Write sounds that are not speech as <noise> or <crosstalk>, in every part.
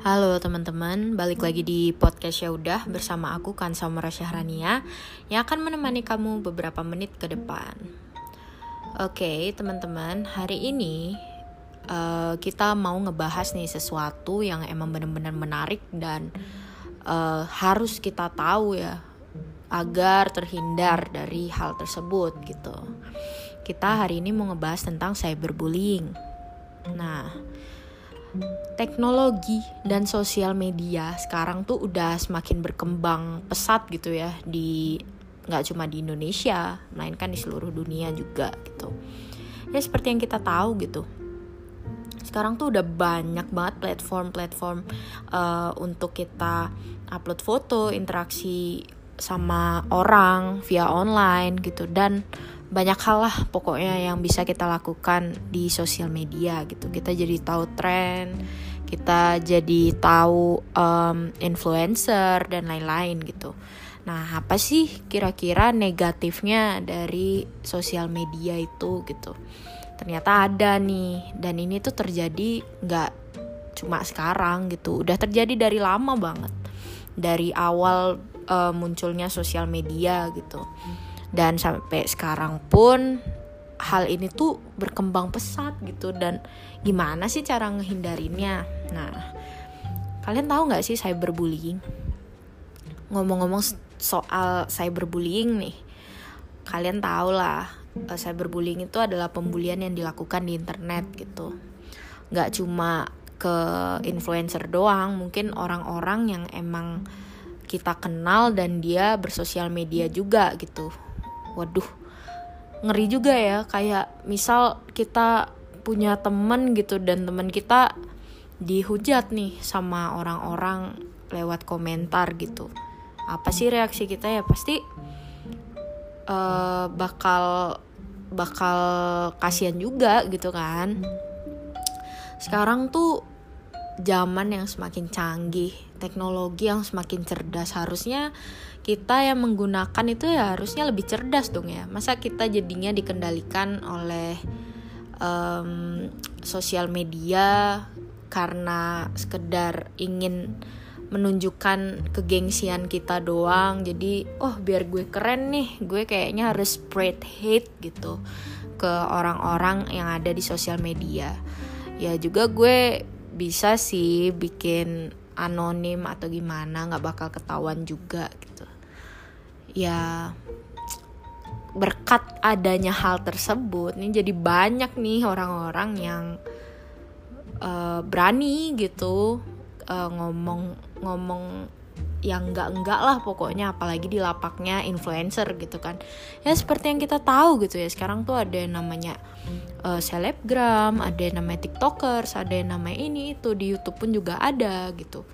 Halo teman-teman, balik lagi di podcast ya udah bersama aku Kansa Syahrania yang akan menemani kamu beberapa menit ke depan. Oke, teman-teman, hari ini uh, kita mau ngebahas nih sesuatu yang emang benar-benar menarik dan uh, harus kita tahu ya agar terhindar dari hal tersebut gitu. Kita hari ini mau ngebahas tentang cyberbullying. Nah, teknologi dan sosial media sekarang tuh udah semakin berkembang pesat gitu ya di nggak cuma di Indonesia, melainkan di seluruh dunia juga gitu. Ya seperti yang kita tahu gitu. Sekarang tuh udah banyak banget platform-platform uh, untuk kita upload foto, interaksi sama orang via online gitu. Dan banyak hal lah pokoknya yang bisa kita lakukan di sosial media gitu. Kita jadi tahu tren kita jadi tahu um, influencer dan lain-lain gitu. Nah apa sih kira-kira negatifnya dari sosial media itu gitu? Ternyata ada nih dan ini tuh terjadi nggak cuma sekarang gitu. Udah terjadi dari lama banget. Dari awal uh, munculnya sosial media gitu. Dan sampai sekarang pun hal ini tuh berkembang pesat gitu. Dan gimana sih cara ngehindarinnya nah kalian tahu nggak sih cyberbullying? Ngomong-ngomong soal cyberbullying nih kalian tahu lah eh, cyberbullying itu adalah pembulian yang dilakukan di internet gitu. Nggak cuma ke influencer doang mungkin orang-orang yang emang kita kenal dan dia bersosial media juga gitu. Waduh ngeri juga ya. Kayak misal kita punya temen gitu dan temen kita dihujat nih sama orang-orang lewat komentar gitu. Apa sih reaksi kita ya? Pasti uh, bakal bakal kasihan juga gitu kan. Sekarang tuh zaman yang semakin canggih teknologi yang semakin cerdas. Harusnya kita yang menggunakan itu ya harusnya lebih cerdas dong ya. Masa kita jadinya dikendalikan oleh um, sosial media karena sekedar ingin menunjukkan kegengsian kita doang. Jadi oh biar gue keren nih gue kayaknya harus spread hate gitu ke orang-orang yang ada di sosial media. Ya juga gue bisa sih bikin anonim atau gimana nggak bakal ketahuan juga gitu. Ya berkat adanya hal tersebut nih jadi banyak nih orang-orang yang uh, berani gitu uh, ngomong ngomong yang enggak enggak lah pokoknya apalagi di lapaknya influencer gitu kan. Ya seperti yang kita tahu gitu ya sekarang tuh ada yang namanya uh, selebgram ada yang namanya tiktokers ada yang namanya ini itu di YouTube pun juga ada gitu.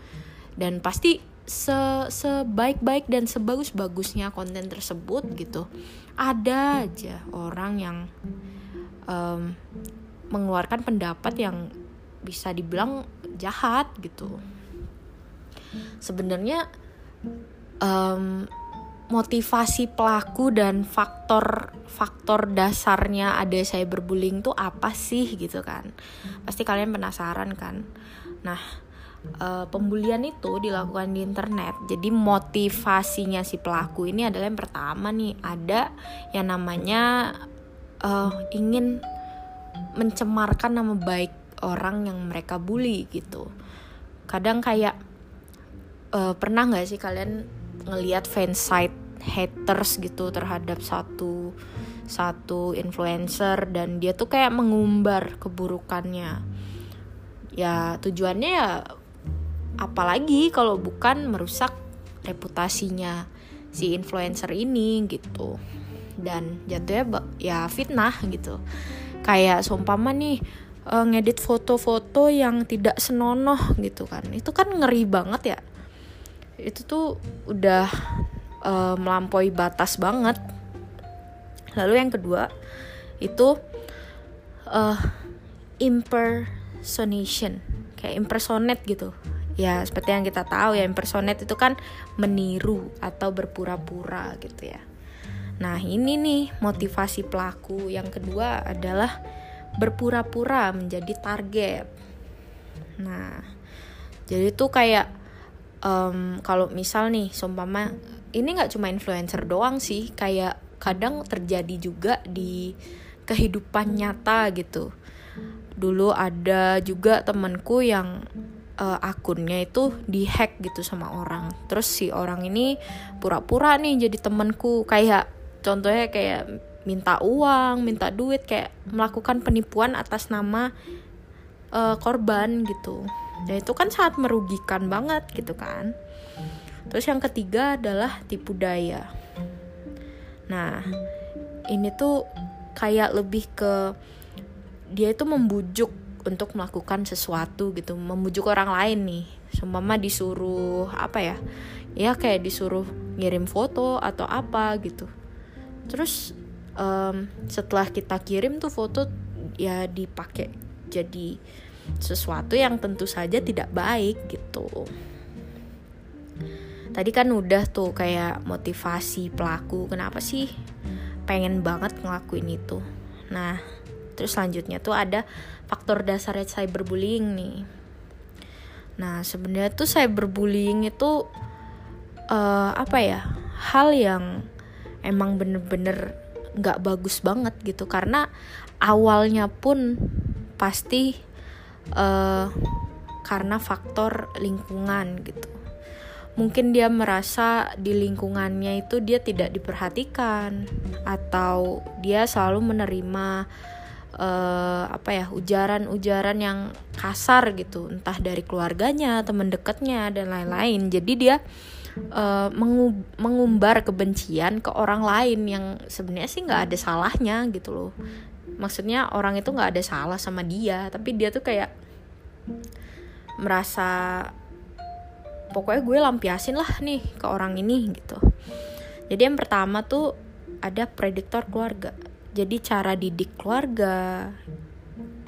Dan pasti se sebaik-baik dan sebagus-bagusnya konten tersebut gitu ada aja orang yang um, mengeluarkan pendapat yang bisa dibilang jahat gitu sebenarnya um, motivasi pelaku dan faktor faktor dasarnya ada cyberbullying tuh apa sih gitu kan pasti kalian penasaran kan nah uh, pembulian itu dilakukan di internet. Jadi motivasinya si pelaku ini adalah yang pertama nih ada yang namanya uh, ingin mencemarkan nama baik orang yang mereka bully gitu. Kadang kayak uh, pernah nggak sih kalian ngelihat fansite haters gitu terhadap satu satu influencer dan dia tuh kayak mengumbar keburukannya? Ya tujuannya ya apalagi kalau bukan merusak reputasinya si influencer ini gitu. Dan jatuhnya ya fitnah gitu. Kayak seumpama nih uh, ngedit foto-foto yang tidak senonoh gitu kan. Itu kan ngeri banget ya itu tuh udah uh, melampaui batas banget. Lalu yang kedua itu uh, impersonation. Kayak impersonate gitu. Ya seperti yang kita tahu ya impersonate itu kan meniru atau berpura-pura gitu ya. Nah ini nih motivasi pelaku. Yang kedua adalah berpura-pura menjadi target. Nah jadi tuh kayak um, kalau misal nih sumpama ini nggak cuma influencer doang sih kayak kadang terjadi juga di kehidupan nyata gitu. Dulu ada juga temanku yang uh, akunnya itu dihack gitu sama orang. Terus si orang ini pura-pura nih jadi temanku. Kayak contohnya kayak minta uang minta duit kayak melakukan penipuan atas nama uh, korban gitu dan itu kan sangat merugikan banget gitu kan. Terus yang ketiga adalah tipu daya. Nah ini tuh kayak lebih ke dia itu membujuk untuk melakukan sesuatu gitu. Membujuk orang lain nih. Seumpama disuruh apa ya ya kayak disuruh ngirim foto atau apa gitu. Terus um, setelah kita kirim tuh foto ya dipakai jadi sesuatu yang tentu saja tidak baik gitu. Tadi kan udah tuh kayak motivasi pelaku kenapa sih pengen banget ngelakuin itu? Nah terus selanjutnya tuh ada faktor dasar cyberbullying nih. Nah sebenarnya tuh cyberbullying itu uh, apa ya hal yang emang bener-bener nggak bagus banget gitu. Karena awalnya pun pasti uh, karena faktor lingkungan gitu. Mungkin dia merasa di lingkungannya itu dia tidak diperhatikan atau dia selalu menerima uh, apa ya ujaran-ujaran yang kasar gitu. Entah dari keluarganya teman dekatnya dan lain-lain. Jadi dia uh, mengumbar kebencian ke orang lain yang sebenarnya sih nggak ada salahnya gitu loh maksudnya orang itu nggak ada salah sama dia tapi dia tuh kayak merasa pokoknya gue lampiasin lah nih ke orang ini gitu. Jadi yang pertama tuh ada prediktor keluarga. Jadi cara didik keluarga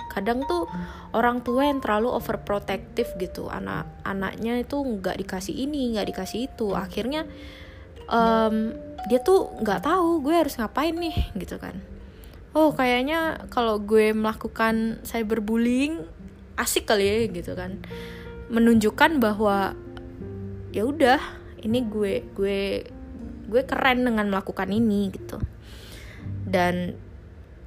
kadang tuh orang tua yang terlalu overprotective gitu. Anak anaknya itu nggak dikasih ini nggak dikasih itu. Akhirnya um, dia tuh nggak tahu gue harus ngapain nih gitu kan oh kayaknya kalau gue melakukan cyberbullying asik kali ya gitu kan. Menunjukkan bahwa ya udah ini gue gue gue keren dengan melakukan ini gitu. Dan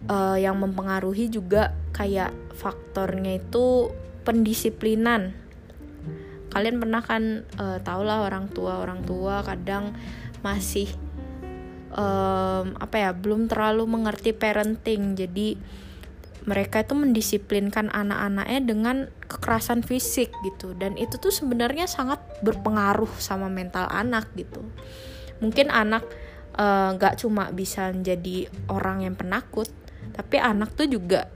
uh, yang mempengaruhi juga kayak faktornya itu pendisiplinan. Kalian pernah kan uh, tau lah orang tua orang tua kadang masih um, apa ya belum terlalu mengerti parenting. Jadi mereka itu mendisiplinkan anak-anaknya dengan kekerasan fisik gitu. Dan itu tuh sebenarnya sangat berpengaruh sama mental anak gitu. Mungkin anak eh, nggak uh, cuma bisa menjadi orang yang penakut tapi anak tuh juga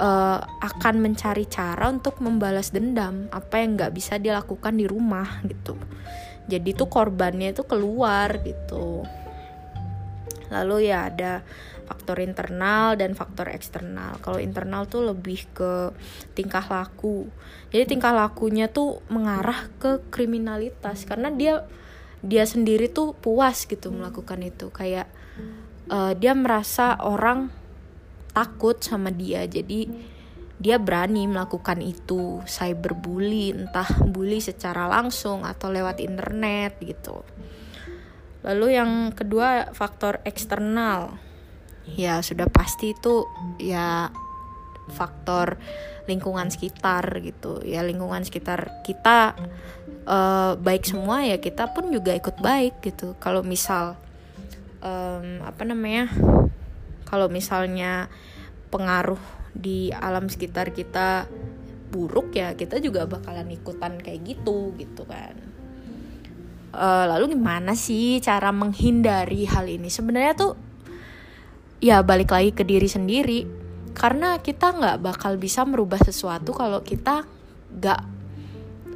uh, akan mencari cara untuk membalas dendam apa yang nggak bisa dilakukan di rumah gitu. Jadi tuh korbannya itu keluar gitu lalu ya ada faktor internal dan faktor eksternal. Kalau internal tuh lebih ke tingkah laku. Jadi tingkah lakunya tuh mengarah ke kriminalitas karena dia dia sendiri tuh puas gitu melakukan itu. Kayak uh, dia merasa orang takut sama dia. Jadi dia berani melakukan itu cyberbully entah bully secara langsung atau lewat internet gitu. Lalu yang kedua faktor eksternal. Ya sudah pasti itu ya faktor lingkungan sekitar gitu. Ya lingkungan sekitar kita uh, baik semua ya kita pun juga ikut baik gitu. Kalau misal um, apa namanya kalau misalnya pengaruh di alam sekitar kita buruk ya kita juga bakalan ikutan kayak gitu gitu kan uh, lalu gimana sih cara menghindari hal ini? Sebenarnya tuh ya balik lagi ke diri sendiri. Karena kita nggak bakal bisa merubah sesuatu kalau kita nggak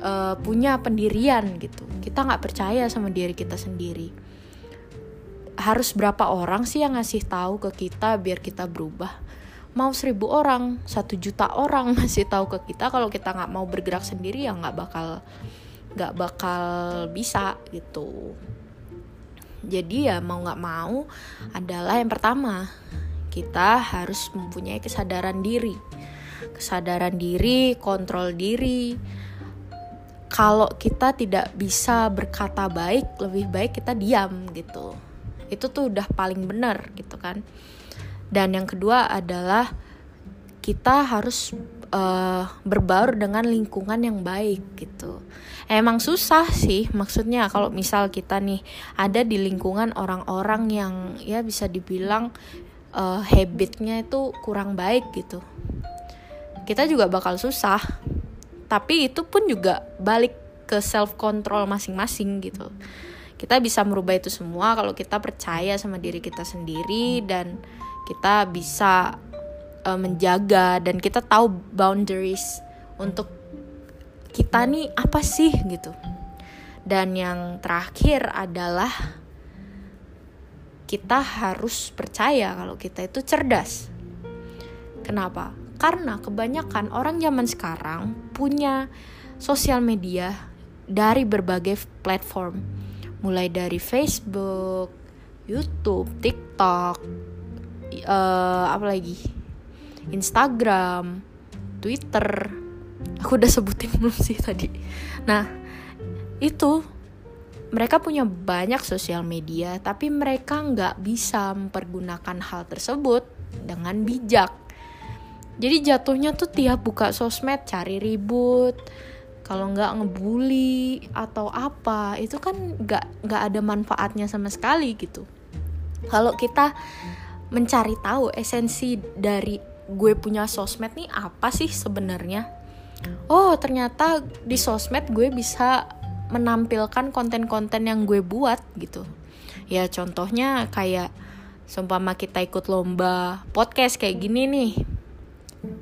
uh, punya pendirian gitu. Kita nggak percaya sama diri kita sendiri. Harus berapa orang sih yang ngasih tahu ke kita biar kita berubah? Mau seribu orang satu juta orang <laughs> ngasih tahu ke kita. Kalau kita nggak mau bergerak sendiri ya nggak bakal nggak bakal bisa gitu. Jadi ya mau nggak mau adalah yang pertama kita harus mempunyai kesadaran diri. Kesadaran diri kontrol diri. Kalau kita tidak bisa berkata baik lebih baik kita diam gitu. Itu tuh udah paling benar gitu kan. Dan yang kedua adalah kita harus uh, berbaur dengan lingkungan yang baik gitu. Emang susah sih maksudnya kalau misal kita nih ada di lingkungan orang-orang yang ya bisa dibilang uh, habitnya itu kurang baik gitu. Kita juga bakal susah. Tapi itu pun juga balik ke self control masing-masing gitu. Kita bisa merubah itu semua kalau kita percaya sama diri kita sendiri dan kita bisa uh, menjaga dan kita tahu boundaries untuk kita nih apa sih gitu dan yang terakhir adalah kita harus percaya kalau kita itu cerdas kenapa karena kebanyakan orang zaman sekarang punya sosial media dari berbagai platform. Mulai dari Facebook, YouTube, TikTok, uh, apa lagi? Instagram, Twitter. Aku udah sebutin belum sih tadi. Nah, itu mereka punya banyak sosial media, tapi mereka nggak bisa mempergunakan hal tersebut dengan bijak jadi jatuhnya tuh tiap buka sosmed cari ribut kalau nggak ngebully atau apa itu kan nggak nggak ada manfaatnya sama sekali gitu kalau kita mencari tahu esensi dari gue punya sosmed nih apa sih sebenarnya? Oh ternyata di sosmed gue bisa menampilkan konten-konten yang gue buat gitu. Ya contohnya kayak seumpama kita ikut lomba podcast kayak gini nih.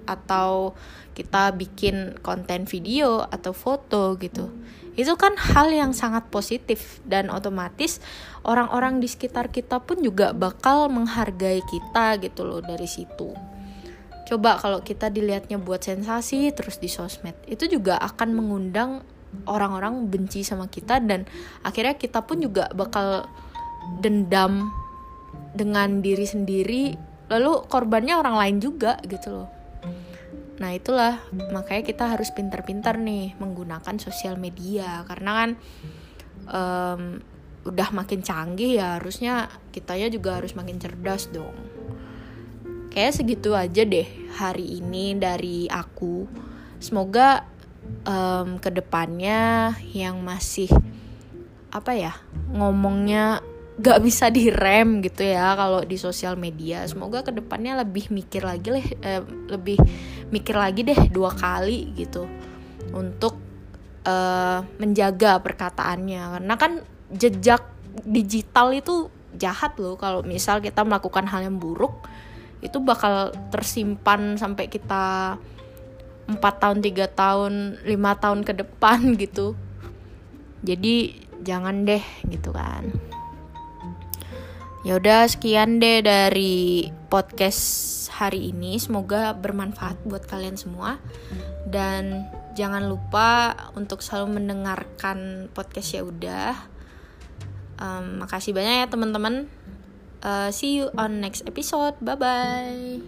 Atau kita bikin konten video atau foto gitu. Itu kan hal yang sangat positif dan otomatis orang-orang di sekitar kita pun juga bakal menghargai kita gitu loh dari situ coba kalau kita dilihatnya buat sensasi terus di sosmed itu juga akan mengundang orang-orang benci sama kita dan akhirnya kita pun juga bakal dendam dengan diri sendiri lalu korbannya orang lain juga gitu loh Nah itulah makanya kita harus pintar-pintar nih menggunakan sosial media karena kan um, udah makin canggih ya harusnya kitanya juga harus makin cerdas dong. Kayak segitu aja deh hari ini dari aku. Semoga um, ke depannya yang masih apa ya ngomongnya gak bisa direm gitu ya kalau di sosial media semoga ke depannya lebih mikir lagi leh eh, lebih mikir lagi deh dua kali gitu untuk eh, menjaga perkataannya karena kan jejak digital itu jahat loh kalau misal kita melakukan hal yang buruk itu bakal tersimpan sampai kita empat tahun tiga tahun lima tahun ke depan <laughs> gitu jadi jangan deh gitu kan Ya udah sekian deh dari podcast hari ini. Semoga bermanfaat buat kalian semua. Dan jangan lupa untuk selalu mendengarkan podcast ya udah. Um, makasih banyak ya teman-teman. Eh, see you on next episode. Bye bye.